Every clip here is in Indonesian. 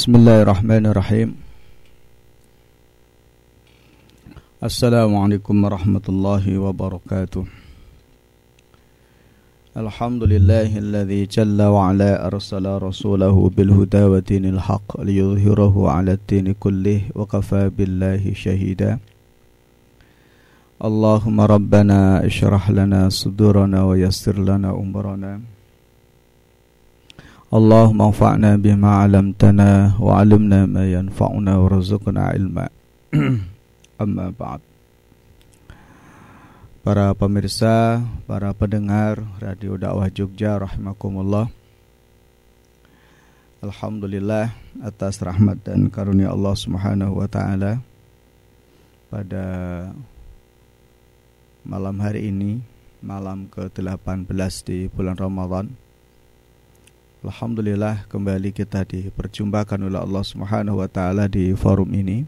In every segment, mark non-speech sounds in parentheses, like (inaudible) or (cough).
بسم الله الرحمن الرحيم. السلام عليكم ورحمة الله وبركاته. الحمد لله الذي جل وعلا أرسل رسوله بالهدى ودين الحق ليظهره على الدين كله وكفى بالله شهيدا. اللهم ربنا اشرح لنا صدورنا ويسر لنا أمرنا اللهم انفعنا بما علمتنا وعلمنا ما ينفعنا وارزقنا علما (clears throat) أما بعد Para pemirsa, para pendengar Radio Dakwah Jogja rahimakumullah. Alhamdulillah atas rahmat dan karunia Allah Subhanahu wa taala pada malam hari ini, malam ke-18 di bulan Ramadan Alhamdulillah kembali kita diperjumpakan oleh Allah Subhanahu wa taala di forum ini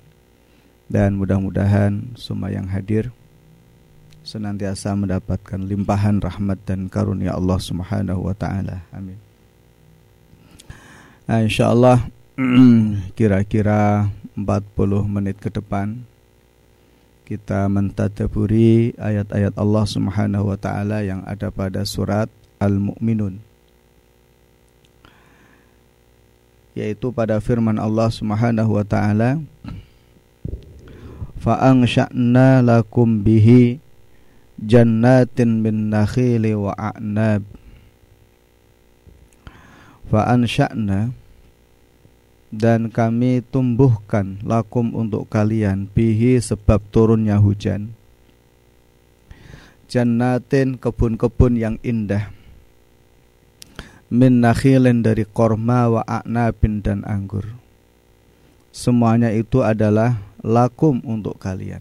dan mudah-mudahan semua yang hadir senantiasa mendapatkan limpahan rahmat dan karunia Allah Subhanahu wa taala. Amin. Nah, insyaallah (clears throat) kira-kira 40 menit ke depan kita mentadaburi ayat-ayat Allah Subhanahu wa taala yang ada pada surat Al-Mu'minun yaitu pada firman Allah Subhanahu wa taala fa ansha'na lakum bihi jannatin min nakhili wa a'nab. Fa ansha'na dan kami tumbuhkan lakum untuk kalian bihi sebab turunnya hujan. Jannatin kebun-kebun yang indah min nakhilin dari korma wa a'nabin dan anggur. Semuanya itu adalah lakum untuk kalian.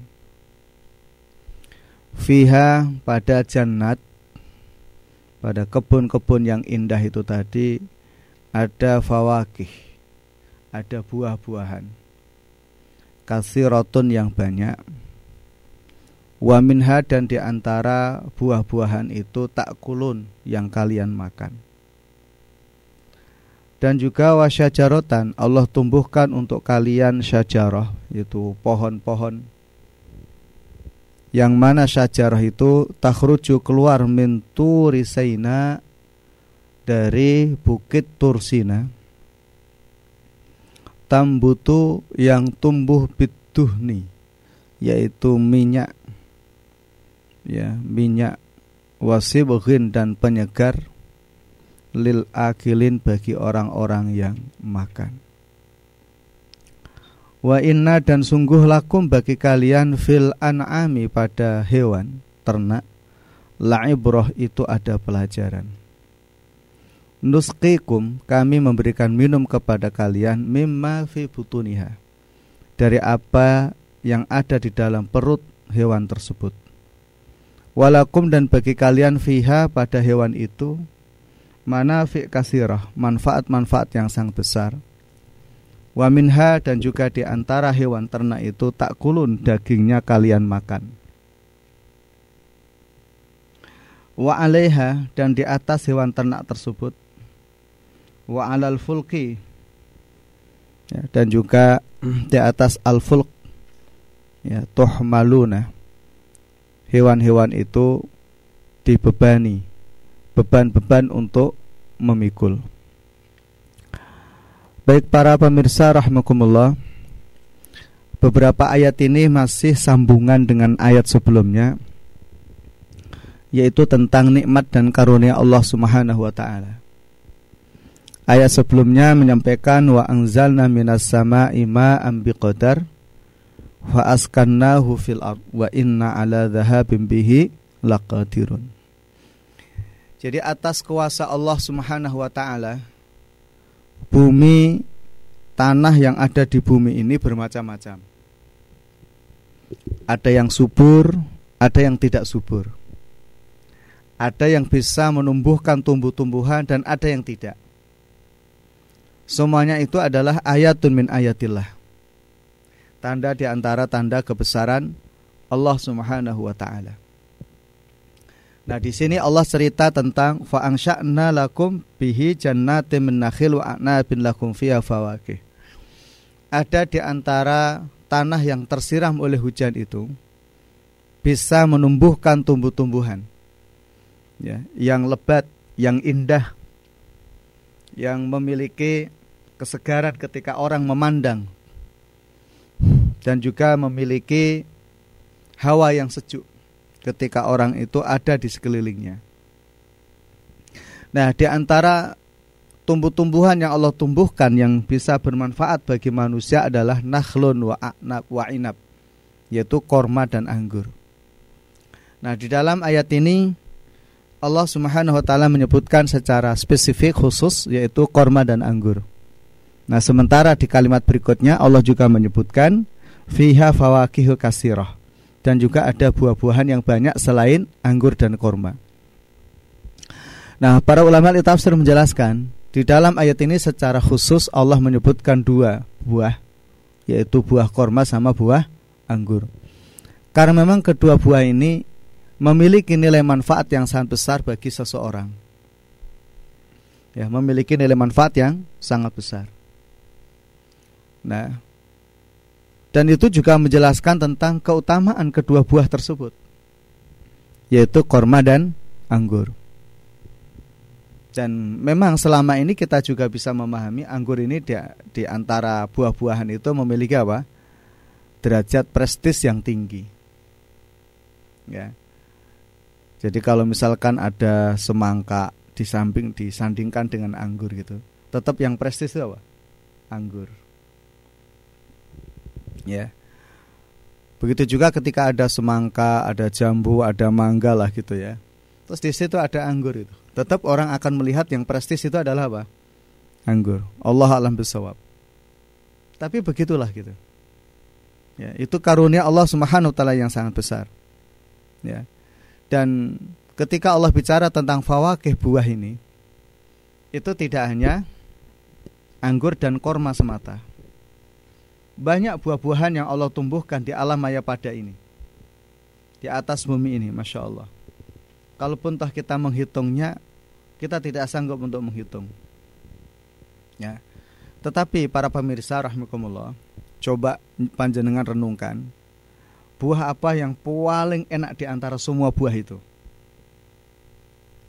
Fiha pada jannat pada kebun-kebun yang indah itu tadi ada fawakih, ada buah-buahan. Kasiratun yang banyak. Wa minha dan di antara buah-buahan itu tak kulun yang kalian makan dan juga wasyajarotan Allah tumbuhkan untuk kalian syajarah yaitu pohon-pohon. Yang mana syajarah itu takhruju keluar min turisaina dari bukit Tursina. Tambutu yang tumbuh biduhni yaitu minyak. Ya minyak wasibghin dan penyegar lil akilin bagi orang-orang yang makan. Wa inna dan sungguh lakum bagi kalian fil an'ami pada hewan ternak la'ibrah itu ada pelajaran. Nusqikum kami memberikan minum kepada kalian mimma fi butuniha dari apa yang ada di dalam perut hewan tersebut. Walakum dan bagi kalian fiha pada hewan itu manafi' kasirah, manfaat-manfaat yang sangat besar. Wa minha dan juga di antara hewan ternak itu tak kulun dagingnya kalian makan. Wa alaiha dan di atas hewan ternak tersebut. Wa alal fulki ya, dan juga di atas al fulk ya tuhmaluna hewan-hewan itu dibebani beban-beban untuk memikul. Baik para pemirsa rahmakumullah Beberapa ayat ini masih sambungan dengan ayat sebelumnya Yaitu tentang nikmat dan karunia Allah subhanahu wa ta'ala. Ayat sebelumnya menyampaikan Wa anzalna minas sama'i ma'am biqadar Wa askannahu fil ard Wa inna ala dhahabim bihi laqadirun jadi atas kuasa Allah Subhanahu wa taala bumi tanah yang ada di bumi ini bermacam-macam. Ada yang subur, ada yang tidak subur. Ada yang bisa menumbuhkan tumbuh-tumbuhan dan ada yang tidak. Semuanya itu adalah ayatun min ayatillah. Tanda di antara tanda kebesaran Allah Subhanahu wa taala. Nah, di sini Allah cerita tentang fa angsya'na lakum bihi jannatin min nakhil wa a'nabin lakum fiha fawakih. ada di antara tanah yang tersiram oleh hujan itu bisa menumbuhkan tumbuh-tumbuhan. Ya, yang lebat, yang indah, yang memiliki kesegaran ketika orang memandang. Dan juga memiliki hawa yang sejuk ketika orang itu ada di sekelilingnya. Nah, di antara tumbuh-tumbuhan yang Allah tumbuhkan yang bisa bermanfaat bagi manusia adalah nakhlun wa a'nab wa inab yaitu korma dan anggur. Nah, di dalam ayat ini Allah Subhanahu wa taala menyebutkan secara spesifik khusus yaitu korma dan anggur. Nah, sementara di kalimat berikutnya Allah juga menyebutkan fiha fawakihu kasirah dan juga ada buah-buahan yang banyak selain anggur dan korma. Nah, para ulama tafsir menjelaskan di dalam ayat ini secara khusus Allah menyebutkan dua buah yaitu buah korma sama buah anggur. Karena memang kedua buah ini memiliki nilai manfaat yang sangat besar bagi seseorang. Ya, memiliki nilai manfaat yang sangat besar. Nah, dan itu juga menjelaskan tentang keutamaan kedua buah tersebut, yaitu korma dan anggur. Dan memang selama ini kita juga bisa memahami anggur ini di, di antara buah-buahan itu memiliki apa? derajat prestis yang tinggi. Ya. Jadi kalau misalkan ada semangka di samping disandingkan dengan anggur gitu, tetap yang prestis itu apa? Anggur. Ya. Begitu juga ketika ada semangka, ada jambu, ada mangga lah gitu ya. Terus di situ ada anggur itu tetap orang akan melihat yang prestis itu adalah apa? Anggur. Allah alam bisawab. Tapi begitulah gitu. Ya, itu karunia Allah Subhanahu taala yang sangat besar. Ya. Dan ketika Allah bicara tentang fawakih buah ini, itu tidak hanya anggur dan korma semata. Banyak buah-buahan yang Allah tumbuhkan di alam maya pada ini. Di atas bumi ini, Masya Allah. Kalaupun toh kita menghitungnya kita tidak sanggup untuk menghitung. Ya. Tetapi para pemirsa rahmatullah coba panjenengan renungkan buah apa yang paling enak di antara semua buah itu?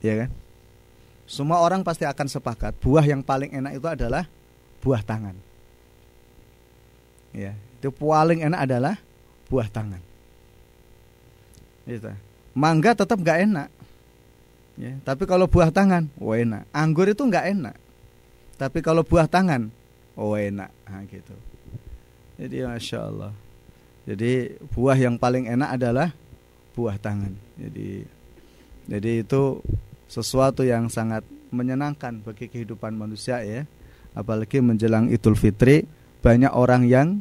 Ya kan? Semua orang pasti akan sepakat buah yang paling enak itu adalah buah tangan ya itu paling enak adalah buah tangan itu mangga tetap nggak enak Ya, tapi kalau buah tangan, oh enak. Anggur itu nggak enak. Tapi kalau buah tangan, oh enak. Nah, gitu. Jadi masya Allah. Jadi buah yang paling enak adalah buah tangan. Jadi jadi itu sesuatu yang sangat menyenangkan bagi kehidupan manusia ya. Apalagi menjelang Idul Fitri banyak orang yang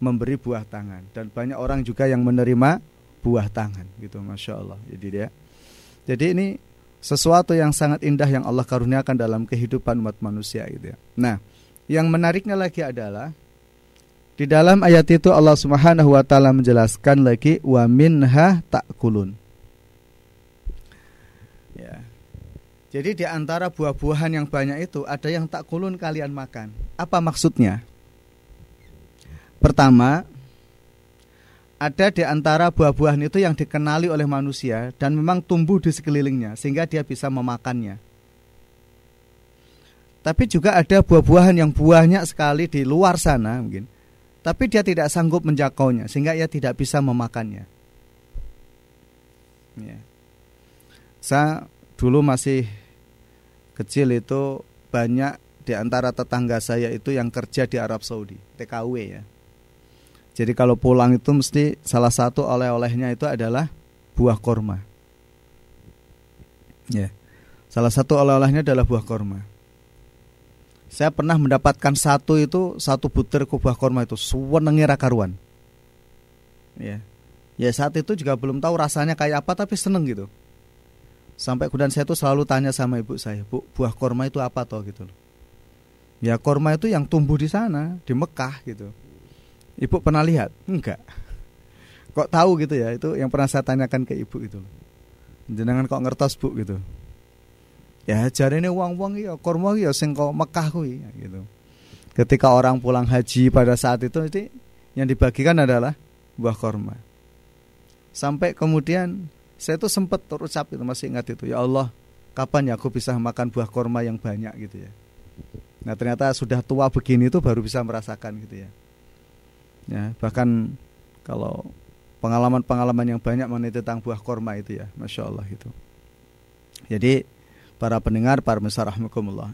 memberi buah tangan dan banyak orang juga yang menerima buah tangan gitu masya Allah. Jadi dia. Jadi ini sesuatu yang sangat indah yang Allah karuniakan dalam kehidupan umat manusia itu ya. Nah, yang menariknya lagi adalah di dalam ayat itu Allah Subhanahu wa taala menjelaskan lagi wa minha takulun. Ya. Jadi di antara buah-buahan yang banyak itu ada yang takulun kalian makan. Apa maksudnya? Pertama, ada di antara buah-buahan itu yang dikenali oleh manusia dan memang tumbuh di sekelilingnya sehingga dia bisa memakannya. Tapi juga ada buah-buahan yang buahnya sekali di luar sana mungkin. Tapi dia tidak sanggup menjakaunya sehingga ia tidak bisa memakannya. Ya. Saya dulu masih kecil itu banyak di antara tetangga saya itu yang kerja di Arab Saudi, TKW ya. Jadi kalau pulang itu mesti salah satu oleh-olehnya itu adalah buah korma. Ya. Salah satu oleh-olehnya adalah buah korma. Saya pernah mendapatkan satu itu satu butir buah korma itu suwenenge karuan. Ya. Ya saat itu juga belum tahu rasanya kayak apa tapi seneng gitu. Sampai kemudian saya tuh selalu tanya sama ibu saya, "Bu, buah korma itu apa toh?" gitu Ya korma itu yang tumbuh di sana, di Mekah gitu. Ibu pernah lihat? Enggak. Kok tahu gitu ya? Itu yang pernah saya tanyakan ke ibu itu. Jenengan kok ngertos bu gitu. Ya ini uang-uang ya kormo ya sing kok Mekah gitu. ketika orang pulang haji pada saat itu itu yang dibagikan adalah buah korma. Sampai kemudian saya itu sempat terucap itu masih ingat itu ya Allah kapan ya aku bisa makan buah korma yang banyak gitu ya. Nah ternyata sudah tua begini itu baru bisa merasakan gitu ya. Ya bahkan kalau pengalaman-pengalaman yang banyak mengenai tentang buah korma itu ya, masya Allah itu. Jadi para pendengar, para mesra rahmatullah.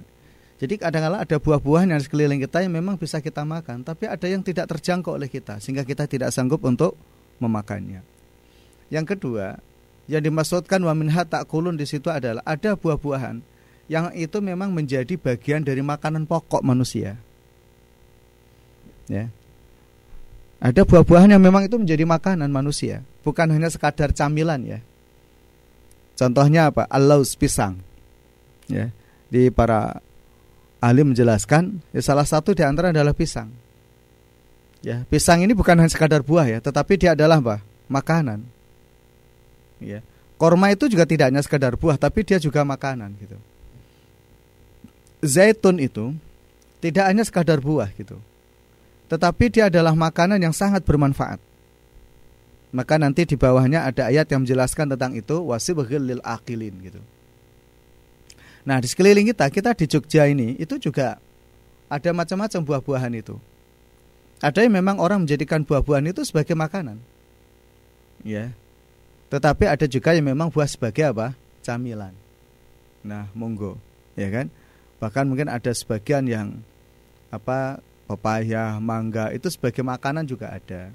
Jadi kadang-kala ada buah-buahan yang sekeliling kita yang memang bisa kita makan, tapi ada yang tidak terjangkau oleh kita sehingga kita tidak sanggup untuk memakannya. Yang kedua, yang dimaksudkan wa minha takulun di situ adalah ada buah-buahan yang itu memang menjadi bagian dari makanan pokok manusia. Ya. Ada buah-buahan yang memang itu menjadi makanan manusia, bukan hanya sekadar camilan ya. Contohnya apa? Alaus pisang. Ya. Di para ahli menjelaskan, ya salah satu di antara adalah pisang. Ya, pisang ini bukan hanya sekadar buah ya, tetapi dia adalah apa? Makanan. Ya. Korma itu juga tidak hanya sekadar buah, tapi dia juga makanan gitu. Zaitun itu tidak hanya sekadar buah gitu. Tetapi dia adalah makanan yang sangat bermanfaat. Maka nanti di bawahnya ada ayat yang menjelaskan tentang itu wasibghil lil akilin gitu. Nah, di sekeliling kita, kita di Jogja ini itu juga ada macam-macam buah-buahan itu. Ada yang memang orang menjadikan buah-buahan itu sebagai makanan. Ya. Tetapi ada juga yang memang buah sebagai apa? Camilan. Nah, monggo, ya kan? Bahkan mungkin ada sebagian yang apa? Pepaya, mangga itu sebagai makanan juga ada.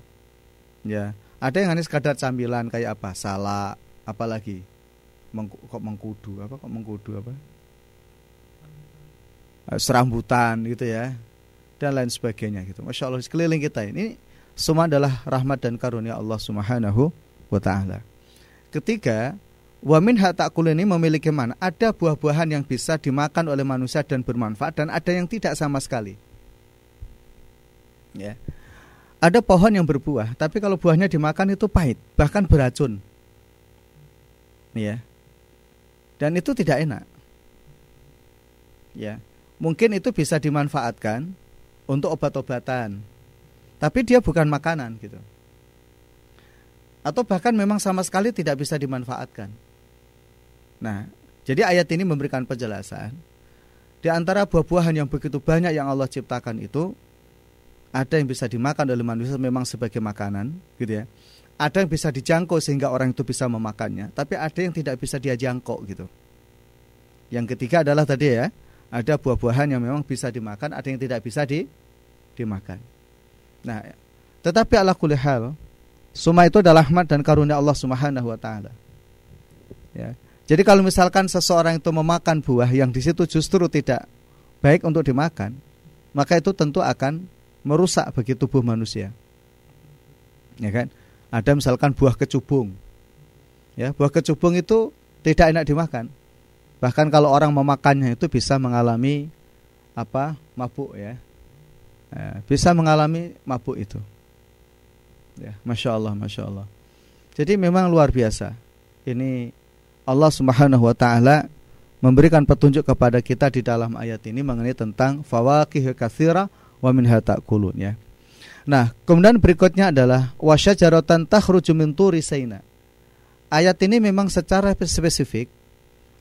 Ya, ada yang hanya sekadar camilan kayak apa? Salak, apalagi? Mengku, kok mengkudu apa kok mengkudu apa? Eh, serambutan gitu ya dan lain sebagainya gitu. Masya Allah sekeliling kita ini semua adalah rahmat dan karunia Allah Subhanahu wa taala. Ketiga, wamin hatakul ini memiliki mana? Ada buah-buahan yang bisa dimakan oleh manusia dan bermanfaat dan ada yang tidak sama sekali. Ya. Ada pohon yang berbuah, tapi kalau buahnya dimakan itu pahit, bahkan beracun. Ya. Dan itu tidak enak. Ya mungkin itu bisa dimanfaatkan untuk obat-obatan. Tapi dia bukan makanan gitu. Atau bahkan memang sama sekali tidak bisa dimanfaatkan. Nah, jadi ayat ini memberikan penjelasan di antara buah-buahan yang begitu banyak yang Allah ciptakan itu ada yang bisa dimakan oleh manusia memang sebagai makanan, gitu ya. Ada yang bisa dijangkau sehingga orang itu bisa memakannya, tapi ada yang tidak bisa dia jangkau gitu. Yang ketiga adalah tadi ya, ada buah-buahan yang memang bisa dimakan, ada yang tidak bisa di, dimakan. Nah, tetapi Allah kulli hal, semua itu adalah rahmat dan karunia Allah Subhanahu wa taala. Ya. Jadi kalau misalkan seseorang itu memakan buah yang di situ justru tidak baik untuk dimakan, maka itu tentu akan merusak bagi tubuh manusia. Ya kan? Ada misalkan buah kecubung. Ya, buah kecubung itu tidak enak dimakan. Bahkan kalau orang memakannya itu bisa mengalami apa? mabuk ya. ya bisa mengalami mabuk itu. Ya, masya Allah, masya Allah. Jadi memang luar biasa. Ini Allah Subhanahu Wa Taala memberikan petunjuk kepada kita di dalam ayat ini mengenai tentang fawakih kathira wa min kulun ya. Nah, kemudian berikutnya adalah wasyajaratan takhruju min turi Ayat ini memang secara spesifik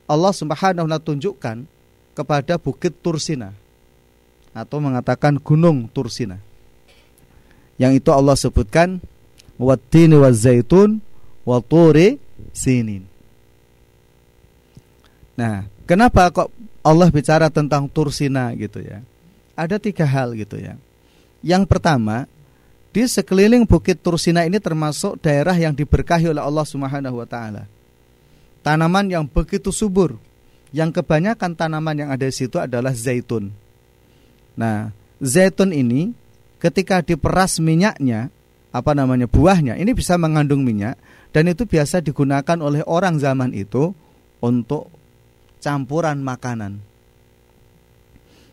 Allah Subhanahu wa tunjukkan kepada Bukit Tursina atau mengatakan Gunung Tursina. Yang itu Allah sebutkan wattini wazaitun wa turi sinin. Nah, kenapa kok Allah bicara tentang Tursina gitu ya? Ada tiga hal gitu ya. Yang pertama, di sekeliling Bukit Tursina ini termasuk daerah yang diberkahi oleh Allah Subhanahu wa taala tanaman yang begitu subur. Yang kebanyakan tanaman yang ada di situ adalah zaitun. Nah, zaitun ini ketika diperas minyaknya, apa namanya buahnya, ini bisa mengandung minyak dan itu biasa digunakan oleh orang zaman itu untuk campuran makanan.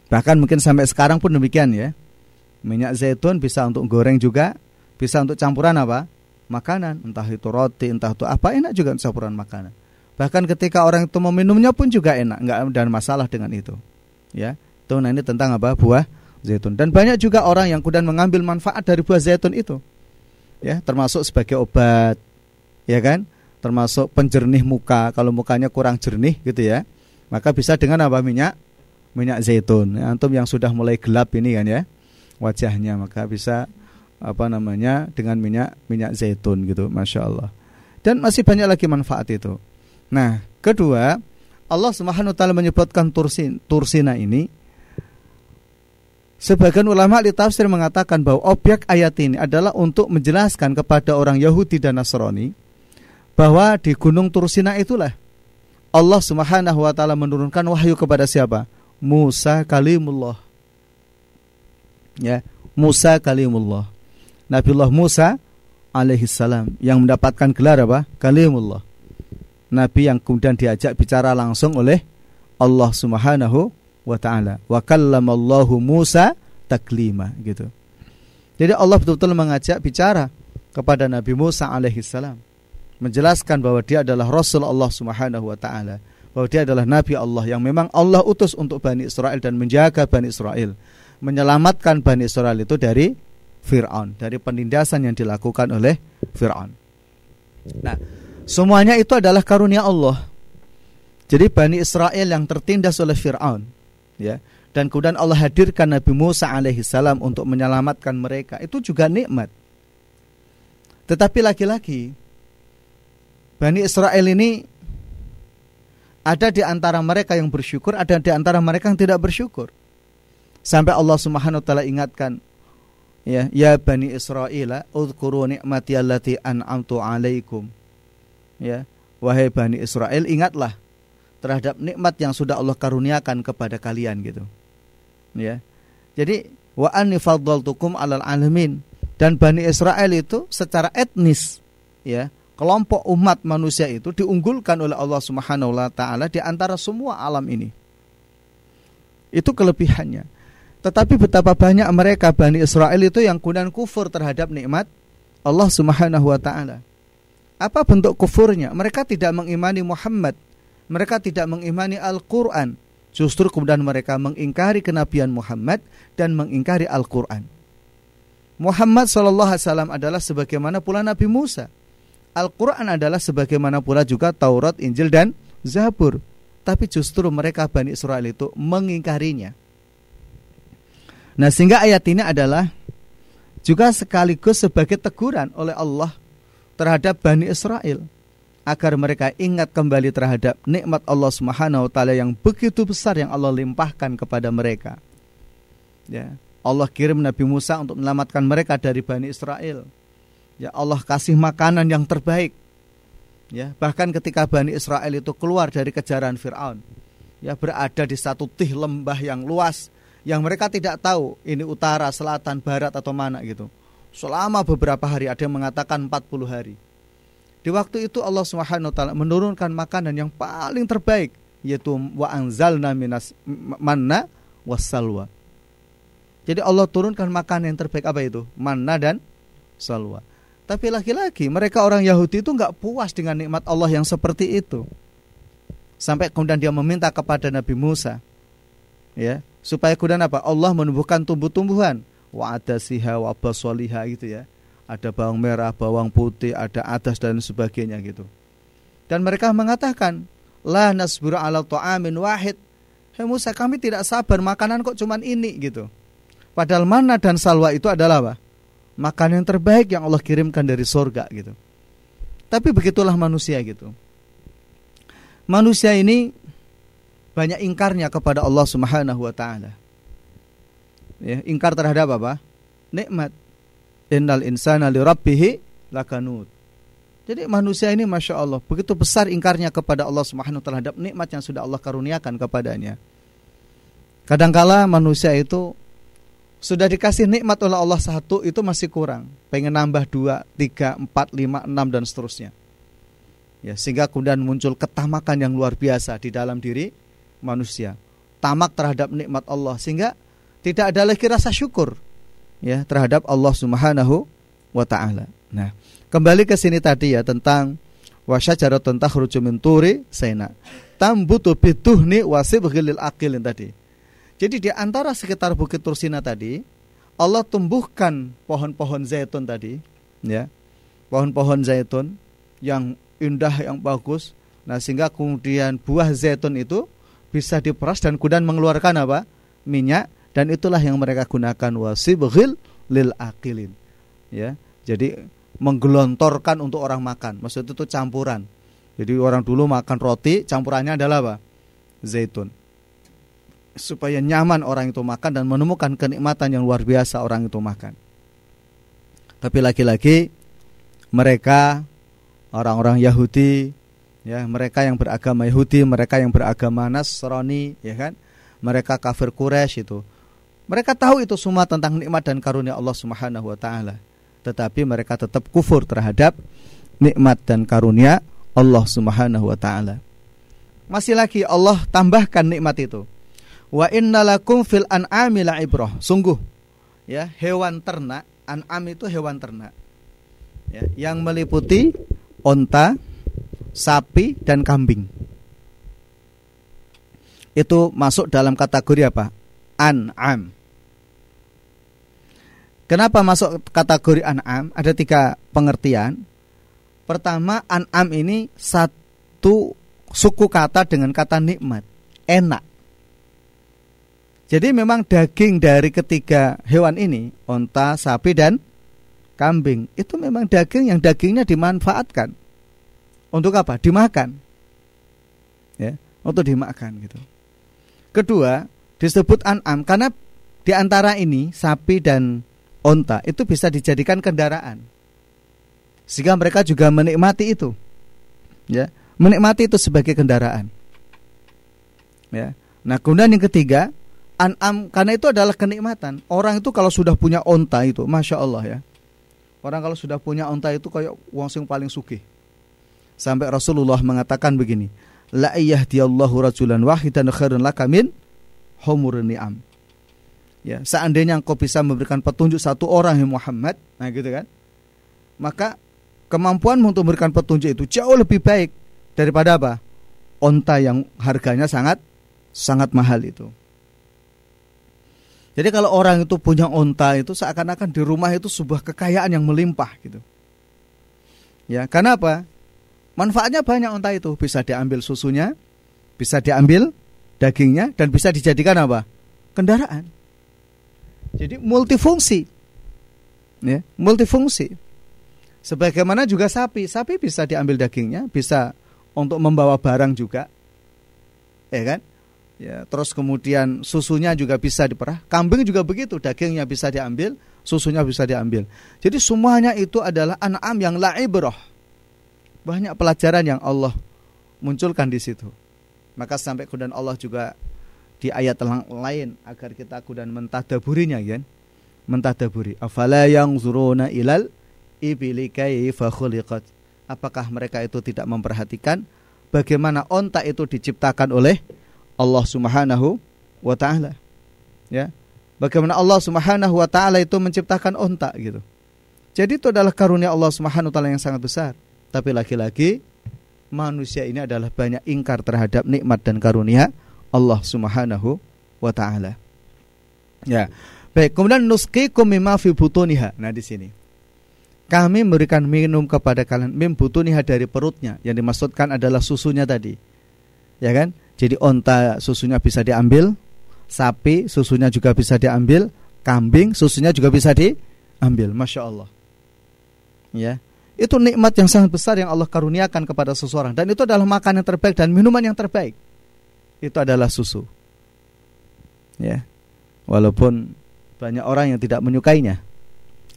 Bahkan mungkin sampai sekarang pun demikian ya. Minyak zaitun bisa untuk goreng juga, bisa untuk campuran apa? Makanan, entah itu roti, entah itu apa, enak juga campuran makanan. Bahkan ketika orang itu meminumnya pun juga enak, nggak ada masalah dengan itu. Ya, itu nah ini tentang apa? Buah zaitun. Dan banyak juga orang yang kemudian mengambil manfaat dari buah zaitun itu. Ya, termasuk sebagai obat. Ya kan? Termasuk penjernih muka kalau mukanya kurang jernih gitu ya. Maka bisa dengan apa minyak? Minyak zaitun. Ya, antum yang sudah mulai gelap ini kan ya wajahnya maka bisa apa namanya dengan minyak minyak zaitun gitu masya Allah dan masih banyak lagi manfaat itu nah kedua Allah Subhanahu taala menyebutkan tursin tursina ini Sebagian ulama di tafsir mengatakan bahwa objek ayat ini adalah untuk menjelaskan kepada orang Yahudi dan Nasrani bahwa di Gunung Tursina itulah Allah Subhanahu wa taala menurunkan wahyu kepada siapa? Musa kalimullah. Ya, Musa kalimullah. Nabiullah Musa alaihissalam yang mendapatkan gelar apa? Kalimullah. Nabi yang kemudian diajak bicara langsung oleh Allah Subhanahu wa taala. Wa kallamallahu Musa taklima gitu. Jadi Allah betul-betul mengajak bicara kepada Nabi Musa alaihissalam menjelaskan bahwa dia adalah Rasul Allah Subhanahu wa taala, bahwa dia adalah nabi Allah yang memang Allah utus untuk Bani Israel dan menjaga Bani Israel, menyelamatkan Bani Israel itu dari Fir'aun dari penindasan yang dilakukan oleh Fir'aun. Nah, semuanya itu adalah karunia Allah. Jadi Bani Israel yang tertindas oleh Fir'aun, ya, dan kemudian Allah hadirkan Nabi Musa alaihissalam untuk menyelamatkan mereka, itu juga nikmat. Tetapi lagi-lagi Bani Israel ini ada di antara mereka yang bersyukur, ada di antara mereka yang tidak bersyukur. Sampai Allah Subhanahu wa taala ingatkan, ya ya bani Israel udhkuru ni'mati allati an'amtu 'alaikum. Ya wahai bani Israel ingatlah terhadap nikmat yang sudah Allah karuniakan kepada kalian gitu. Ya. Jadi wa anni faddaltukum 'alal alamin. Dan bani Israel itu secara etnis ya kelompok umat manusia itu diunggulkan oleh Allah Subhanahu wa taala di antara semua alam ini itu kelebihannya tetapi betapa banyak mereka Bani Israel itu yang kemudian kufur terhadap nikmat Allah Subhanahu wa taala. Apa bentuk kufurnya? Mereka tidak mengimani Muhammad. Mereka tidak mengimani Al-Qur'an. Justru kemudian mereka mengingkari kenabian Muhammad dan mengingkari Al-Qur'an. Muhammad sallallahu alaihi wasallam adalah sebagaimana pula Nabi Musa. Al-Qur'an adalah sebagaimana pula juga Taurat, Injil dan Zabur. Tapi justru mereka Bani Israel itu mengingkarinya. Nah, sehingga ayat ini adalah juga sekaligus sebagai teguran oleh Allah terhadap Bani Israel agar mereka ingat kembali terhadap nikmat Allah Subhanahu wa taala yang begitu besar yang Allah limpahkan kepada mereka. Ya, Allah kirim Nabi Musa untuk menyelamatkan mereka dari Bani Israel. Ya, Allah kasih makanan yang terbaik. Ya, bahkan ketika Bani Israel itu keluar dari kejaran Firaun, ya berada di satu tih lembah yang luas yang mereka tidak tahu ini utara, selatan, barat atau mana gitu. Selama beberapa hari ada yang mengatakan 40 hari. Di waktu itu Allah Subhanahu wa taala menurunkan makanan yang paling terbaik yaitu wa anzalna minas manna wasalwa. Jadi Allah turunkan makanan yang terbaik apa itu? Manna dan salwa. Tapi lagi-lagi mereka orang Yahudi itu nggak puas dengan nikmat Allah yang seperti itu. Sampai kemudian dia meminta kepada Nabi Musa, ya, supaya kemudian apa? Allah menumbuhkan tumbuh-tumbuhan. Wa adasiha wa basoliha gitu ya. Ada bawang merah, bawang putih, ada adas dan sebagainya gitu. Dan mereka mengatakan, La nasbiru ala ta'amin wahid. Hei Musa, kami tidak sabar makanan kok cuman ini gitu. Padahal mana dan salwa itu adalah apa? Makanan yang terbaik yang Allah kirimkan dari sorga gitu. Tapi begitulah manusia gitu. Manusia ini banyak ingkarnya kepada Allah Subhanahu wa taala. Ya, ingkar terhadap apa? Nikmat. Innal insana li lakanut. Jadi manusia ini masya Allah begitu besar ingkarnya kepada Allah Subhanahu terhadap nikmat yang sudah Allah karuniakan kepadanya. Kadangkala manusia itu sudah dikasih nikmat oleh Allah satu itu masih kurang, pengen nambah dua, tiga, empat, lima, enam dan seterusnya. Ya, sehingga kemudian muncul ketamakan yang luar biasa di dalam diri manusia tamak terhadap nikmat Allah sehingga tidak ada lagi rasa syukur ya terhadap Allah Subhanahu wa taala. Nah, kembali ke sini tadi ya tentang wasyajaratun takhruju min turi sena. Tambutu bituhni wasibghil akilin tadi. Jadi di antara sekitar Bukit Tursina tadi, Allah tumbuhkan pohon-pohon zaitun tadi, ya. Pohon-pohon zaitun yang indah yang bagus. Nah, sehingga kemudian buah zaitun itu bisa diperas dan kemudian mengeluarkan apa? minyak dan itulah yang mereka gunakan wasibghil lil akilin. Ya. Jadi menggelontorkan untuk orang makan. Maksud itu campuran. Jadi orang dulu makan roti, campurannya adalah apa? Zaitun supaya nyaman orang itu makan dan menemukan kenikmatan yang luar biasa orang itu makan. Tapi lagi-lagi mereka orang-orang Yahudi ya, mereka yang beragama Yahudi, mereka yang beragama Nasrani, ya kan? Mereka kafir Quraisy itu. Mereka tahu itu semua tentang nikmat dan karunia Allah Subhanahu wa taala. Tetapi mereka tetap kufur terhadap nikmat dan karunia Allah Subhanahu wa taala. Masih lagi Allah tambahkan nikmat itu Wa innalakum fil an'ami ibrah. Sungguh ya, hewan ternak, an'am itu hewan ternak. Ya, yang meliputi onta, sapi dan kambing. Itu masuk dalam kategori apa? An'am. Kenapa masuk kategori an'am? Ada tiga pengertian. Pertama, an'am ini satu suku kata dengan kata nikmat, enak. Jadi memang daging dari ketiga hewan ini, onta, sapi dan kambing, itu memang daging yang dagingnya dimanfaatkan. Untuk apa? Dimakan. Ya, untuk dimakan gitu. Kedua, disebut an'am karena di antara ini sapi dan onta itu bisa dijadikan kendaraan. Sehingga mereka juga menikmati itu. Ya, menikmati itu sebagai kendaraan. Ya. Nah, kemudian yang ketiga, An'am karena itu adalah kenikmatan. Orang itu kalau sudah punya onta itu, masya Allah ya. Orang kalau sudah punya onta itu kayak wong sing paling sugih. Sampai Rasulullah mengatakan begini, La iyahdiyallahu rajulan wahidan khairun laka min humurun ni'am. Ya, seandainya engkau bisa memberikan petunjuk satu orang yang Muhammad, nah gitu kan. Maka kemampuan untuk memberikan petunjuk itu jauh lebih baik daripada apa? Onta yang harganya sangat sangat mahal itu. Jadi kalau orang itu punya onta itu seakan-akan di rumah itu sebuah kekayaan yang melimpah gitu. Ya, karena apa? Manfaatnya banyak onta itu, bisa diambil susunya, bisa diambil dagingnya dan bisa dijadikan apa? kendaraan. Jadi multifungsi. Ya, multifungsi. Sebagaimana juga sapi, sapi bisa diambil dagingnya, bisa untuk membawa barang juga. Ya kan? Ya terus kemudian susunya juga bisa diperah. Kambing juga begitu dagingnya bisa diambil susunya bisa diambil. Jadi semuanya itu adalah an'am yang la'ibrah banyak pelajaran yang Allah munculkan di situ. Maka sampai kemudian Allah juga di ayat lain agar kita kemudian mentadaburinya ya mentadaburi. Afala yang zuruna ilal apakah mereka itu tidak memperhatikan bagaimana onta itu diciptakan oleh Allah Subhanahu wa taala. Ya. Bagaimana Allah Subhanahu wa taala itu menciptakan onta gitu. Jadi itu adalah karunia Allah Subhanahu wa taala yang sangat besar. Tapi lagi-lagi manusia ini adalah banyak ingkar terhadap nikmat dan karunia Allah Subhanahu wa taala. Ya. Baik, kemudian nuskikum mimma fi butuniha. Nah, di sini. Kami memberikan minum kepada kalian mim butuniha dari perutnya. Yang dimaksudkan adalah susunya tadi. Ya kan? Jadi onta susunya bisa diambil, sapi susunya juga bisa diambil, kambing susunya juga bisa diambil. Masya Allah. Ya, itu nikmat yang sangat besar yang Allah karuniakan kepada seseorang dan itu adalah makanan yang terbaik dan minuman yang terbaik. Itu adalah susu. Ya. Walaupun banyak orang yang tidak menyukainya.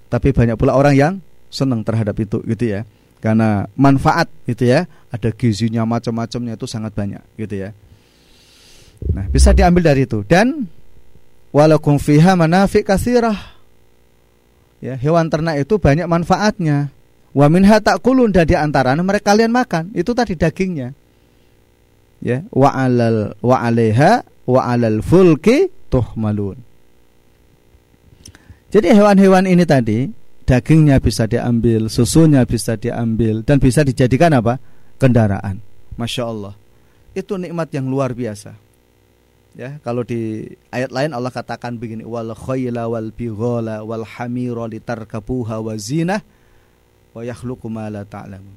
Tapi banyak pula orang yang senang terhadap itu gitu ya. Karena manfaat gitu ya, ada gizinya macam-macamnya itu sangat banyak gitu ya. Nah, bisa diambil dari itu dan walakum fiha manafi katsirah. Ya, hewan ternak itu banyak manfaatnya. Wa minha takulun dan di antara mereka kalian makan. Itu tadi dagingnya. Ya, wa alal wa alaiha wa alal fulki tuhmalun. Jadi hewan-hewan ini tadi dagingnya bisa diambil, susunya bisa diambil dan bisa dijadikan apa? kendaraan. Masya Allah. Itu nikmat yang luar biasa Ya, kalau di ayat lain Allah katakan begini wal khayla wal bighala wal hamira litarkabuha wa zinah wa yakhluqu ma la ta'lamun.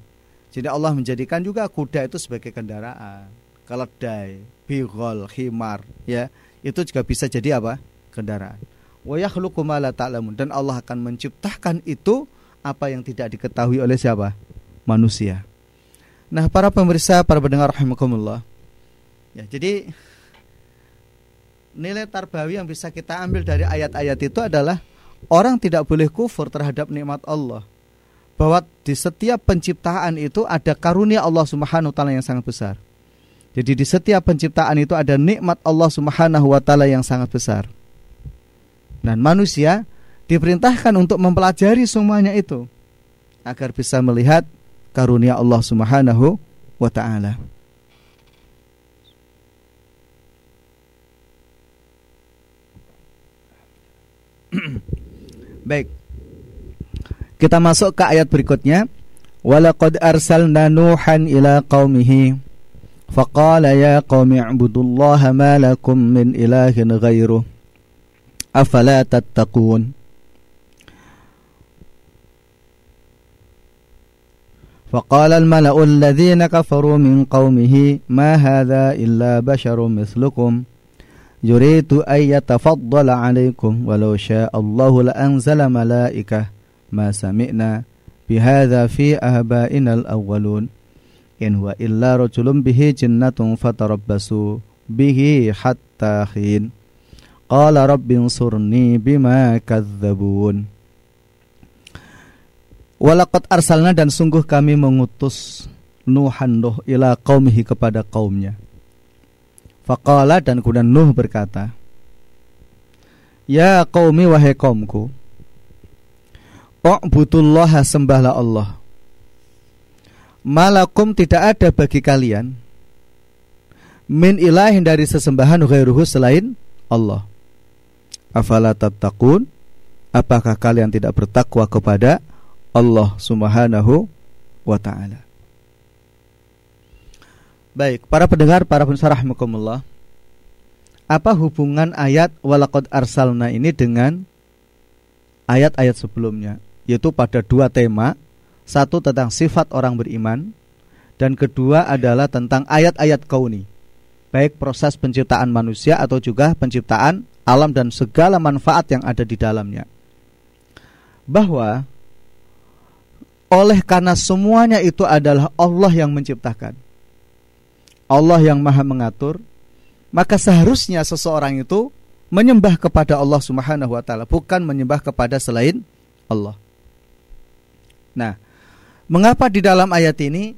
Jadi Allah menjadikan juga kuda itu sebagai kendaraan. Keledai, bighal, khimar, ya. Itu juga bisa jadi apa? kendaraan. Wa yakhluqu ma la ta'lamun dan Allah akan menciptakan itu apa yang tidak diketahui oleh siapa? Manusia. Nah, para pemirsa, para pendengar rahimakumullah. Ya, jadi nilai tarbawi yang bisa kita ambil dari ayat-ayat itu adalah orang tidak boleh kufur terhadap nikmat Allah. Bahwa di setiap penciptaan itu ada karunia Allah Subhanahu wa taala yang sangat besar. Jadi di setiap penciptaan itu ada nikmat Allah Subhanahu wa taala yang sangat besar. Dan manusia diperintahkan untuk mempelajari semuanya itu agar bisa melihat karunia Allah Subhanahu wa taala. Baik. Kita masuk ke ayat berikutnya. Walaqad arsalna Nuhan ila qaumihi faqala ya qaumi ibudullaha ma lakum min ilahin ghairuh afala tattaqun فقال الملأ الذين كفروا من قومه ما هذا إلا بشر مثلكم yuridu an yatafaddala 'alaikum walau syaa Allahu la anzala malaikah ma sami'na bihadza fi ahbainal awwalun in huwa illa rajulun bihi jinnatun fatarabbasu bihi hatta khin qala rabbi ansurni bima kadzabun Walakot arsalna dan sungguh kami mengutus Nuhan Nuh ila qaumihi kepada kaumnya. Faqala dan kemudian Nuh berkata, Ya qaumi wahai kaumku, U'budullaha sembahlah Allah. Malakum tidak ada bagi kalian min ilahin dari sesembahan ghairuhu selain Allah. Afala tattaqun? Apakah kalian tidak bertakwa kepada Allah Subhanahu wa taala? Baik, para pendengar, para pemirsa rahimakumullah. Apa hubungan ayat walaqad arsalna ini dengan ayat-ayat sebelumnya? Yaitu pada dua tema, satu tentang sifat orang beriman dan kedua adalah tentang ayat-ayat kauni. Baik proses penciptaan manusia atau juga penciptaan alam dan segala manfaat yang ada di dalamnya. Bahwa oleh karena semuanya itu adalah Allah yang menciptakan Allah yang maha mengatur maka seharusnya seseorang itu menyembah kepada Allah Subhanahu wa taala bukan menyembah kepada selain Allah. Nah, mengapa di dalam ayat ini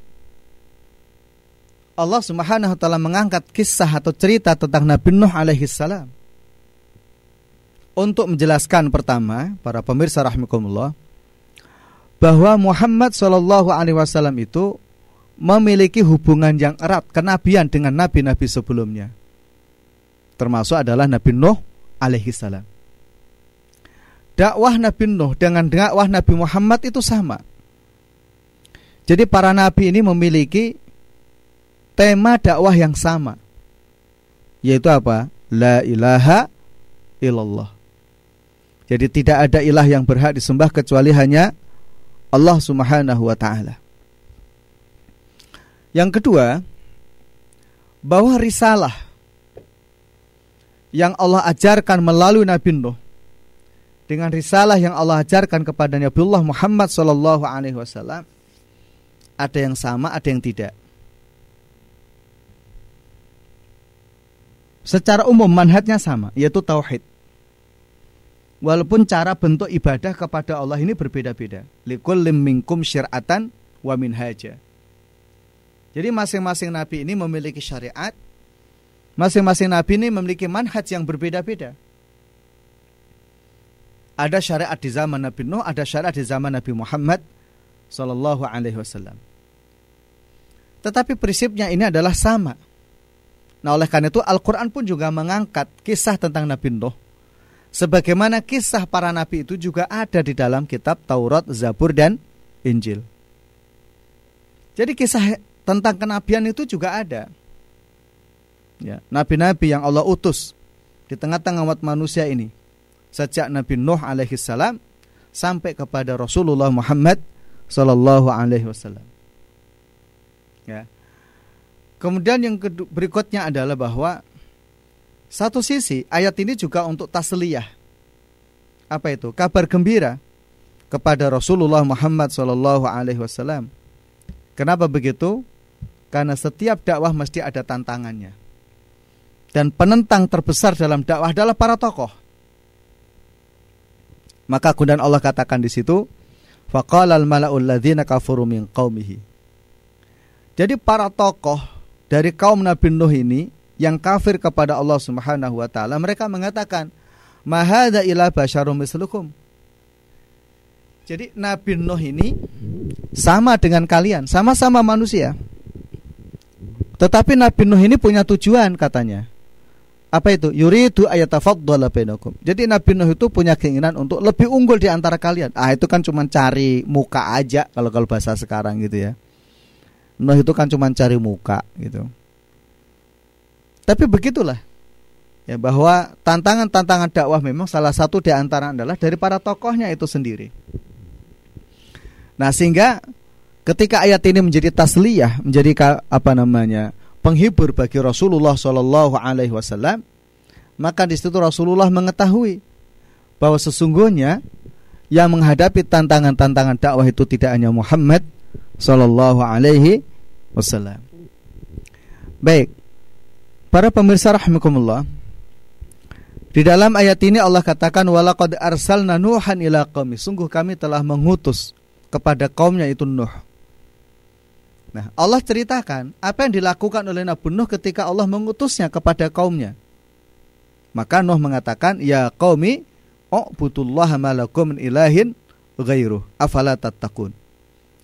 Allah Subhanahu wa taala mengangkat kisah atau cerita tentang Nabi Nuh alaihi salam? Untuk menjelaskan pertama, para pemirsa rahimakumullah, bahwa Muhammad wasallam itu memiliki hubungan yang erat kenabian dengan nabi-nabi sebelumnya. Termasuk adalah Nabi Nuh alaihi salam. Dakwah Nabi Nuh dengan dakwah Nabi Muhammad itu sama. Jadi para nabi ini memiliki tema dakwah yang sama. Yaitu apa? La ilaha illallah. Jadi tidak ada ilah yang berhak disembah kecuali hanya Allah Subhanahu wa taala. Yang kedua, bahwa risalah yang Allah ajarkan melalui Nabi Nuh dengan risalah yang Allah ajarkan kepada Nabiullah Muhammad Sallallahu Alaihi Wasallam ada yang sama, ada yang tidak. Secara umum manhatnya sama, yaitu tauhid. Walaupun cara bentuk ibadah kepada Allah ini berbeda-beda. Likul minkum syir'atan wa minhaja. Jadi masing-masing nabi ini memiliki syariat, masing-masing nabi ini memiliki manhaj yang berbeda-beda. Ada syariat di zaman Nabi Nuh, ada syariat di zaman Nabi Muhammad Sallallahu Alaihi Wasallam. Tetapi prinsipnya ini adalah sama. Nah oleh karena itu Al-Quran pun juga mengangkat kisah tentang Nabi Nuh. Sebagaimana kisah para nabi itu juga ada di dalam kitab Taurat, Zabur, dan Injil. Jadi kisah tentang kenabian itu juga ada. Ya, nabi-nabi yang Allah utus di tengah-tengah umat manusia ini sejak Nabi Nuh alaihi salam sampai kepada Rasulullah Muhammad sallallahu alaihi wasallam. Ya. Kemudian yang berikutnya adalah bahwa satu sisi ayat ini juga untuk tasliyah. Apa itu? Kabar gembira kepada Rasulullah Muhammad sallallahu alaihi wasallam. Kenapa begitu? Karena setiap dakwah mesti ada tantangannya. Dan penentang terbesar dalam dakwah adalah para tokoh. Maka kemudian Allah katakan di situ, faqalal mala'ul ladzina kafaru min qaumihi. Jadi para tokoh dari kaum Nabi Nuh ini yang kafir kepada Allah Subhanahu wa taala, mereka mengatakan, "Mahadza ila basyarum mislukum." Jadi Nabi Nuh ini sama dengan kalian, sama-sama manusia. Tetapi Nabi Nuh ini punya tujuan katanya. Apa itu? Yuridu ayatafaddala bainakum. Jadi Nabi Nuh itu punya keinginan untuk lebih unggul di antara kalian. Ah itu kan cuma cari muka aja kalau kalau bahasa sekarang gitu ya. Nuh itu kan cuma cari muka gitu. Tapi begitulah. Ya bahwa tantangan-tantangan dakwah memang salah satu di antara adalah dari para tokohnya itu sendiri. Nah, sehingga ketika ayat ini menjadi tasliyah, menjadi apa namanya? penghibur bagi Rasulullah Shallallahu alaihi wasallam, maka di situ Rasulullah mengetahui bahwa sesungguhnya yang menghadapi tantangan-tantangan dakwah itu tidak hanya Muhammad Shallallahu alaihi wasallam. Baik. Para pemirsa rahimakumullah. Di dalam ayat ini Allah katakan walaqad arsalna nuhan ila qaumi. Sungguh kami telah mengutus kepada kaumnya itu Nuh. Nah, Allah ceritakan apa yang dilakukan oleh Nabi Nuh ketika Allah mengutusnya kepada kaumnya. Maka Nuh mengatakan, "Ya qaumi, u'budullaha ma min ilahin ghairuh. Afala tattaqun."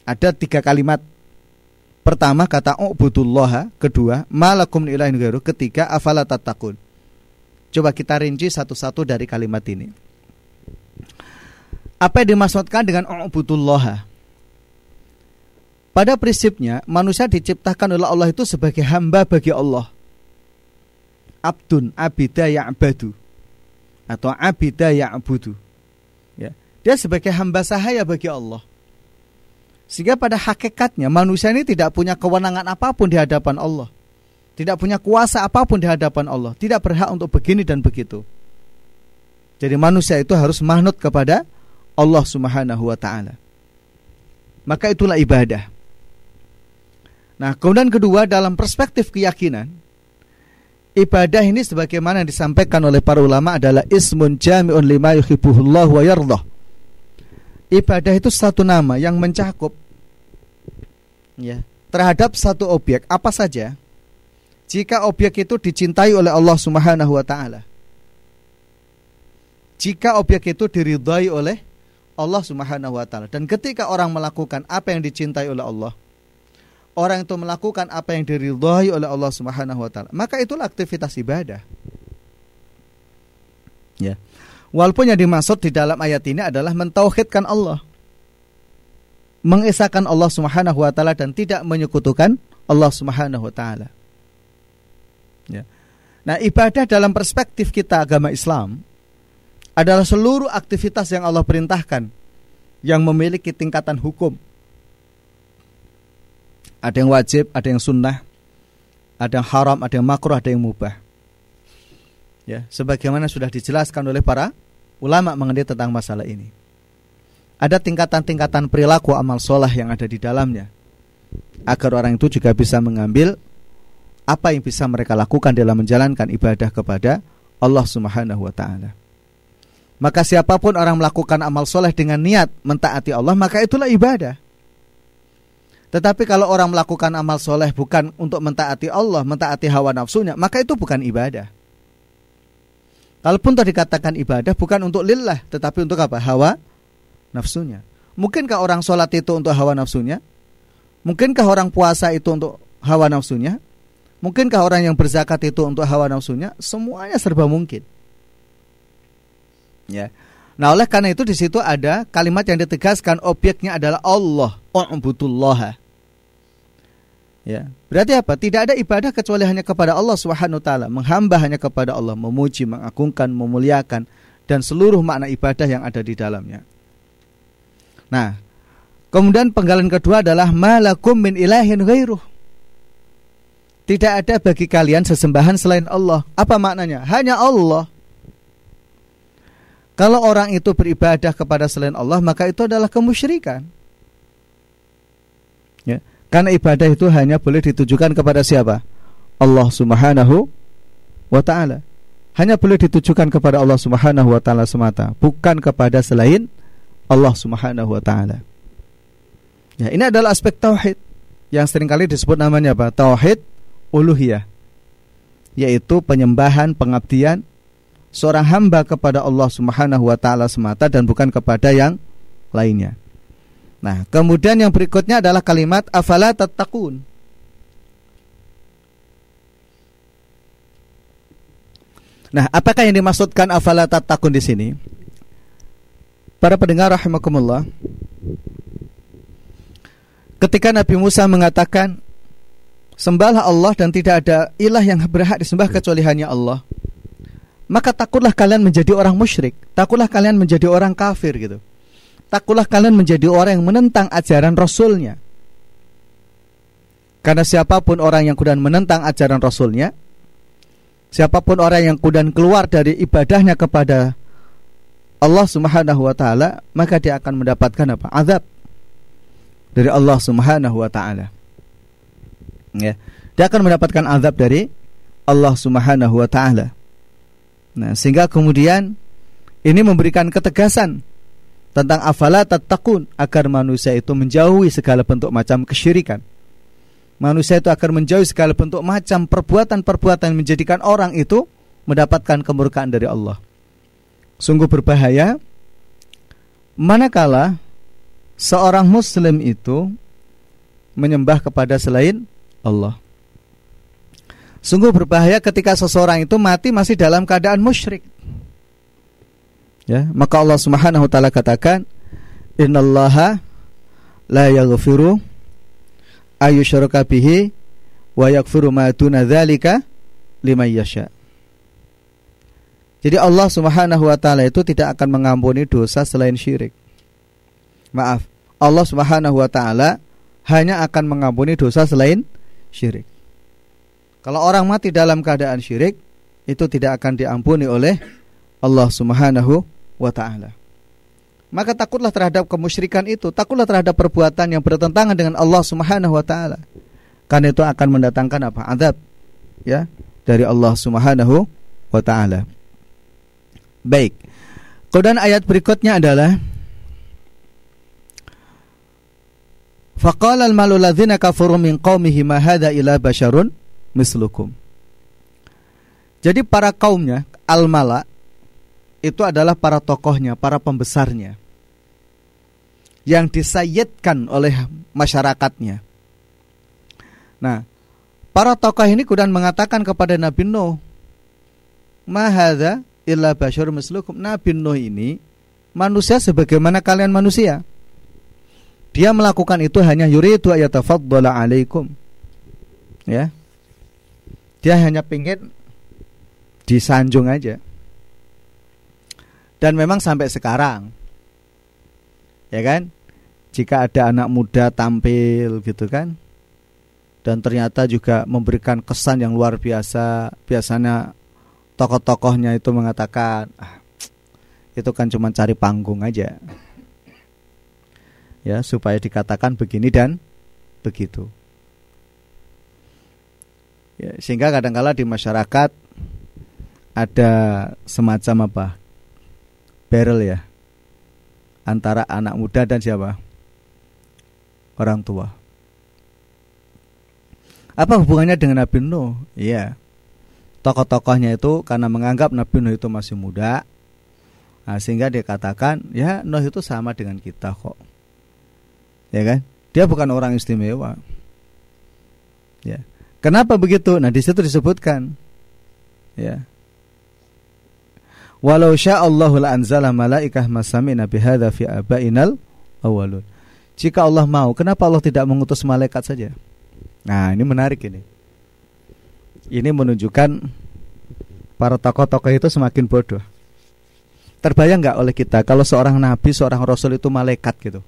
Ada tiga kalimat. Pertama kata u'budullaha, kedua malakum min ilahin ghairuh, ketiga afala tattaqun. Coba kita rinci satu-satu dari kalimat ini. Apa yang dimaksudkan dengan u'budullaha? Pada prinsipnya manusia diciptakan oleh Allah itu sebagai hamba bagi Allah. Abdun abida ya'badu atau abida ya'budu. Ya. Dia sebagai hamba sahaya bagi Allah. Sehingga pada hakikatnya manusia ini tidak punya kewenangan apa pun di hadapan Allah. Tidak punya kuasa apa pun di hadapan Allah. Tidak berhak untuk begini dan begitu. Jadi manusia itu harus manut kepada Allah Subhanahu wa taala. Maka itulah ibadah. Nah, kemudian kedua dalam perspektif keyakinan, ibadah ini sebagaimana yang disampaikan oleh para ulama adalah ismun jami'un lima yuhibbuhullah wa yardah. Ibadah itu satu nama yang mencakup ya, terhadap satu objek apa saja jika objek itu dicintai oleh Allah Subhanahu wa taala. Jika objek itu diridhai oleh Allah Subhanahu wa taala dan ketika orang melakukan apa yang dicintai oleh Allah, orang itu melakukan apa yang diridhai oleh Allah Subhanahu wa taala, maka itulah aktivitas ibadah. Ya. Walaupun yang dimaksud di dalam ayat ini adalah mentauhidkan Allah. Mengesahkan Allah Subhanahu wa taala dan tidak menyekutukan Allah Subhanahu wa taala. Ya. Nah, ibadah dalam perspektif kita agama Islam adalah seluruh aktivitas yang Allah perintahkan yang memiliki tingkatan hukum ada yang wajib, ada yang sunnah, ada yang haram, ada yang makruh, ada yang mubah. Ya, sebagaimana sudah dijelaskan oleh para ulama mengenai tentang masalah ini. Ada tingkatan-tingkatan perilaku amal soleh yang ada di dalamnya. Agar orang itu juga bisa mengambil apa yang bisa mereka lakukan dalam menjalankan ibadah kepada Allah Subhanahu wa taala. Maka siapa pun orang melakukan amal soleh dengan niat mentaati Allah, maka itulah ibadah. Tetapi kalau orang melakukan amal soleh bukan untuk mentaati Allah, mentaati hawa nafsunya, maka itu bukan ibadah. Kalaupun tadi dikatakan ibadah bukan untuk lillah, tetapi untuk apa? Hawa nafsunya. Mungkinkah orang sholat itu untuk hawa nafsunya? Mungkinkah orang puasa itu untuk hawa nafsunya? Mungkinkah orang yang berzakat itu untuk hawa nafsunya? Semuanya serba mungkin. Ya. Nah, oleh karena itu di situ ada kalimat yang ditegaskan objeknya adalah Allah, U'budullah. Ya. Berarti apa? Tidak ada ibadah kecuali hanya kepada Allah Subhanahu wa taala, menghamba hanya kepada Allah, memuji, mengagungkan, memuliakan dan seluruh makna ibadah yang ada di dalamnya. Nah, kemudian penggalan kedua adalah malakum min ilahin ghairuh. Tidak ada bagi kalian sesembahan selain Allah. Apa maknanya? Hanya Allah. Kalau orang itu beribadah kepada selain Allah, maka itu adalah kemusyrikan. Ya. Karena ibadah itu hanya boleh ditujukan kepada siapa? Allah Subhanahu wa taala. Hanya boleh ditujukan kepada Allah Subhanahu wa taala semata, bukan kepada selain Allah Subhanahu wa taala. Ya, ini adalah aspek tauhid yang sering kali disebut namanya apa? Tauhid uluhiyah. Yaitu penyembahan, pengabdian seorang hamba kepada Allah Subhanahu wa taala semata dan bukan kepada yang lainnya. Nah, kemudian yang berikutnya adalah kalimat afala tattaqun. Nah, apakah yang dimaksudkan afala tattaqun di sini? Para pendengar rahimakumullah. Ketika Nabi Musa mengatakan sembahlah Allah dan tidak ada ilah yang berhak disembah kecuali hanya Allah. Maka takutlah kalian menjadi orang musyrik, takutlah kalian menjadi orang kafir gitu takutlah kalian menjadi orang yang menentang ajaran Rasulnya. Karena siapa pun orang yang kemudian menentang ajaran Rasulnya, siapa pun orang yang kemudian keluar dari ibadahnya kepada Allah Subhanahu wa taala, maka dia akan mendapatkan apa? Azab dari Allah Subhanahu wa taala. Ya. Dia akan mendapatkan azab dari Allah Subhanahu wa taala. Nah, sehingga kemudian ini memberikan ketegasan tentang afala tattaqun agar manusia itu menjauhi segala bentuk macam kesyirikan. Manusia itu akan menjauhi segala bentuk macam perbuatan-perbuatan menjadikan orang itu mendapatkan kemurkaan dari Allah. Sungguh berbahaya manakala seorang muslim itu menyembah kepada selain Allah. Sungguh berbahaya ketika seseorang itu mati masih dalam keadaan musyrik. Ya, maka Allah Subhanahu wa taala katakan, "Innallaha la yaghfiru ayyushraka bihi wa yaghfiru ma duna dzalika liman yasha." Jadi Allah Subhanahu wa taala itu tidak akan mengampuni dosa selain syirik. Maaf, Allah Subhanahu wa taala hanya akan mengampuni dosa selain syirik. Kalau orang mati dalam keadaan syirik, itu tidak akan diampuni oleh Allah Subhanahu wa taala. Maka takutlah terhadap kemusyrikan itu, takutlah terhadap perbuatan yang bertentangan dengan Allah Subhanahu wa taala. Karena itu akan mendatangkan apa? Azab ya dari Allah Subhanahu wa taala. Baik. Kemudian ayat berikutnya adalah Faqala al-malu ladzina kafaru min qaumihi ma hadza ila basyarun mislukum. Jadi para kaumnya al-mala itu adalah para tokohnya, para pembesarnya yang disayidkan oleh masyarakatnya. Nah, para tokoh ini kemudian mengatakan kepada Nabi Nuh, "Mahadza illa basyar mislukum." Nabi Nuh ini manusia sebagaimana kalian manusia. Dia melakukan itu hanya yuridu ayatafaddala alaikum. Ya. Dia hanya pingin disanjung aja. Dan memang sampai sekarang. Ya kan? Jika ada anak muda tampil gitu kan? Dan ternyata juga memberikan kesan yang luar biasa. Biasanya tokoh-tokohnya itu mengatakan ah, Itu kan cuma cari panggung aja. Ya supaya dikatakan begini dan begitu. Ya, Sehingga kadangkala di masyarakat ada semacam apa barrel ya antara anak muda dan siapa? Orang tua. Apa hubungannya dengan Nabi Nuh? Iya. Tokoh-tokohnya itu karena menganggap Nabi Nuh itu masih muda nah, sehingga dia katakan ya Nuh itu sama dengan kita kok. Ya kan? Dia bukan orang istimewa. Ya. Kenapa begitu? Nah di situ disebutkan. Ya Walau sya'allahu la anzala malaikah masamina bihadza fi abainal awalun. Jika Allah mau, kenapa Allah tidak mengutus malaikat saja? Nah, ini menarik ini. Ini menunjukkan para tokoh-tokoh itu semakin bodoh. Terbayang nggak oleh kita kalau seorang nabi, seorang rasul itu malaikat gitu?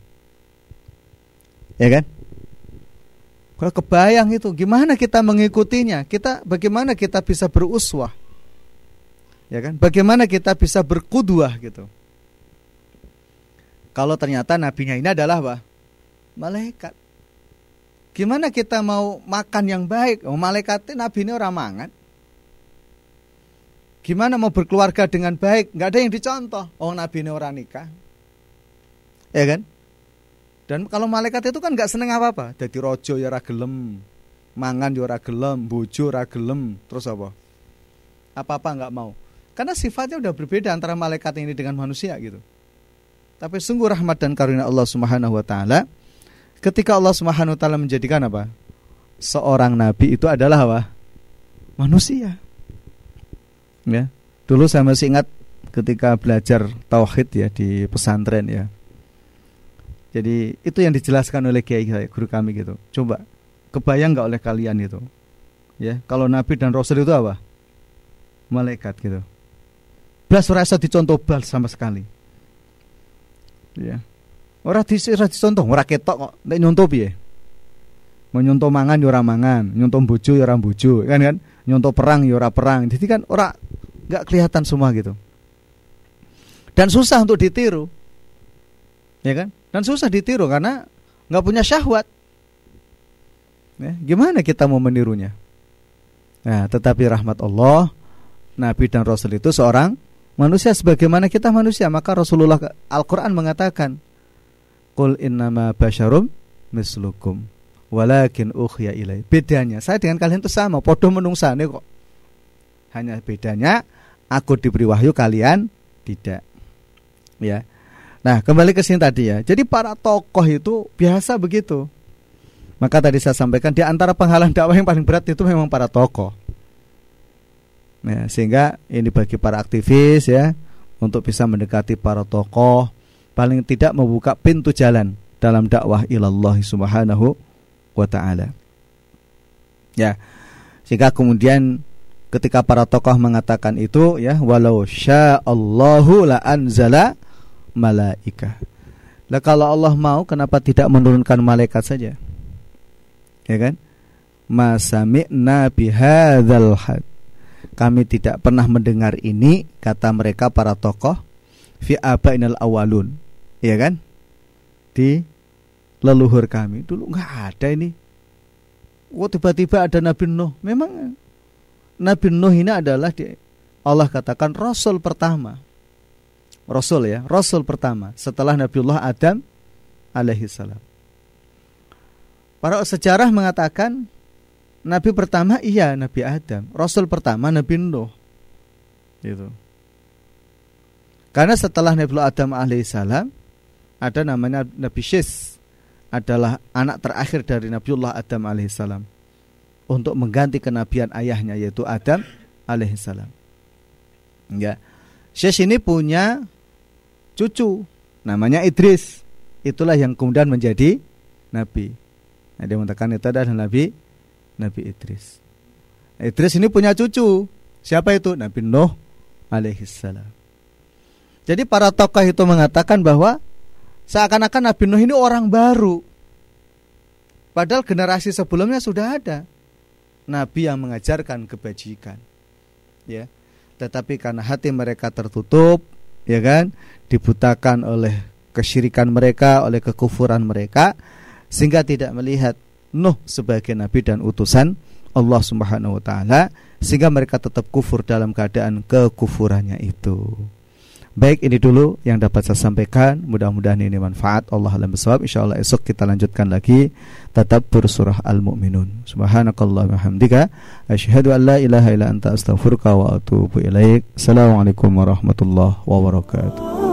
Ya kan? Kalau kebayang itu, gimana kita mengikutinya? Kita bagaimana kita bisa beruswah? Ya kan? Bagaimana kita bisa berkuduah gitu? Kalau ternyata nabinya ini adalah apa? Malaikat. Gimana kita mau makan yang baik? Oh, malaikat nabi ini orang mangan. Gimana mau berkeluarga dengan baik? Gak ada yang dicontoh. Oh nabi ini orang nikah. Ya kan? Dan kalau malaikat itu kan nggak seneng apa-apa. Jadi rojo ya ragelem, mangan ya ragelem, bojo ragelem, terus apa? Apa-apa nggak mau. Karena sifatnya udah berbeda antara malaikat ini dengan manusia gitu. Tapi sungguh rahmat dan karunia Allah Subhanahu wa taala ketika Allah Subhanahu wa taala menjadikan apa? Seorang nabi itu adalah apa? Manusia. Ya. Dulu saya masih ingat ketika belajar tauhid ya di pesantren ya jadi itu yang dijelaskan oleh kiai guru kami gitu. Coba kebayang nggak oleh kalian itu? Ya, kalau nabi dan rasul itu apa? Malaikat gitu. Belas rasa dicontoh bal sama sekali. Ya. Ora disira dicontoh, ora ketok kok nek nyontoh piye? Menyontoh mangan ya ora mangan, nyontoh bojo ya ora kan kan? Nyontoh perang ya ora perang. Jadi kan ora nggak kelihatan semua gitu. Dan susah untuk ditiru. Ya kan? Dan susah ditiru karena nggak punya syahwat. Ya, gimana kita mau menirunya? Nah, tetapi rahmat Allah, Nabi dan Rasul itu seorang manusia sebagaimana kita manusia. Maka Rasulullah Al-Quran mengatakan, Qul innama basyarum mislukum walakin ukhya ilai. Bedanya, saya dengan kalian itu sama, podo menungsane kok. Hanya bedanya, aku diberi wahyu, kalian tidak. Ya. Nah, kembali ke sini tadi ya. Jadi para tokoh itu biasa begitu. Maka tadi saya sampaikan di antara penghalang dakwah yang paling berat itu memang para tokoh. Nah, sehingga ini bagi para aktivis ya untuk bisa mendekati para tokoh paling tidak membuka pintu jalan dalam dakwah ilallah subhanahu wa taala. Ya. Sehingga kemudian ketika para tokoh mengatakan itu ya walau sya'allahu la anzala malaika. Lah kalau Allah mau kenapa tidak menurunkan malaikat saja? Ya kan? Masami'na bihadzal had. Kami tidak pernah mendengar ini kata mereka para tokoh fi abainal awalun. Ya kan? Di leluhur kami dulu nggak ada ini. Oh tiba-tiba ada Nabi Nuh. Memang Nabi Nuh ini adalah di Allah katakan rasul pertama Rasul ya, Rasul pertama setelah Nabiullah Adam alaihi salam. Para sejarah mengatakan Nabi pertama iya Nabi Adam, Rasul pertama Nabi Nuh. Gitu. Karena setelah Nabiullah Adam alaihi salam ada namanya Nabi Syis adalah anak terakhir dari Nabiullah Adam alaihi salam untuk mengganti kenabian ayahnya yaitu Adam alaihi salam. Ya. Syis ini punya cucu namanya Idris. Itulah yang kemudian menjadi nabi. Nah, dia mengatakan itu adalah nabi Nabi Idris. Idris ini punya cucu. Siapa itu? Nabi Nuh alaihissalam. Jadi para tokoh itu mengatakan bahwa seakan-akan Nabi Nuh ini orang baru. Padahal generasi sebelumnya sudah ada nabi yang mengajarkan kebajikan. Ya. Tetapi karena hati mereka tertutup, ya kan dibutakan oleh kesyirikan mereka oleh kekufuran mereka sehingga tidak melihat Nuh sebagai nabi dan utusan Allah Subhanahu wa taala sehingga mereka tetap kufur dalam keadaan kekufurannya itu. Baik ini dulu yang dapat saya sampaikan. Mudah-mudahan ini manfaat. Allah alam besawab InsyaAllah esok kita lanjutkan lagi Tetap surah Al-Mu'minun. Subhanakallah hamdika Asyhadu an la ilaha illa anta astaghfirullah wa atubu ilaik. Assalamualaikum warahmatullahi wabarakatuh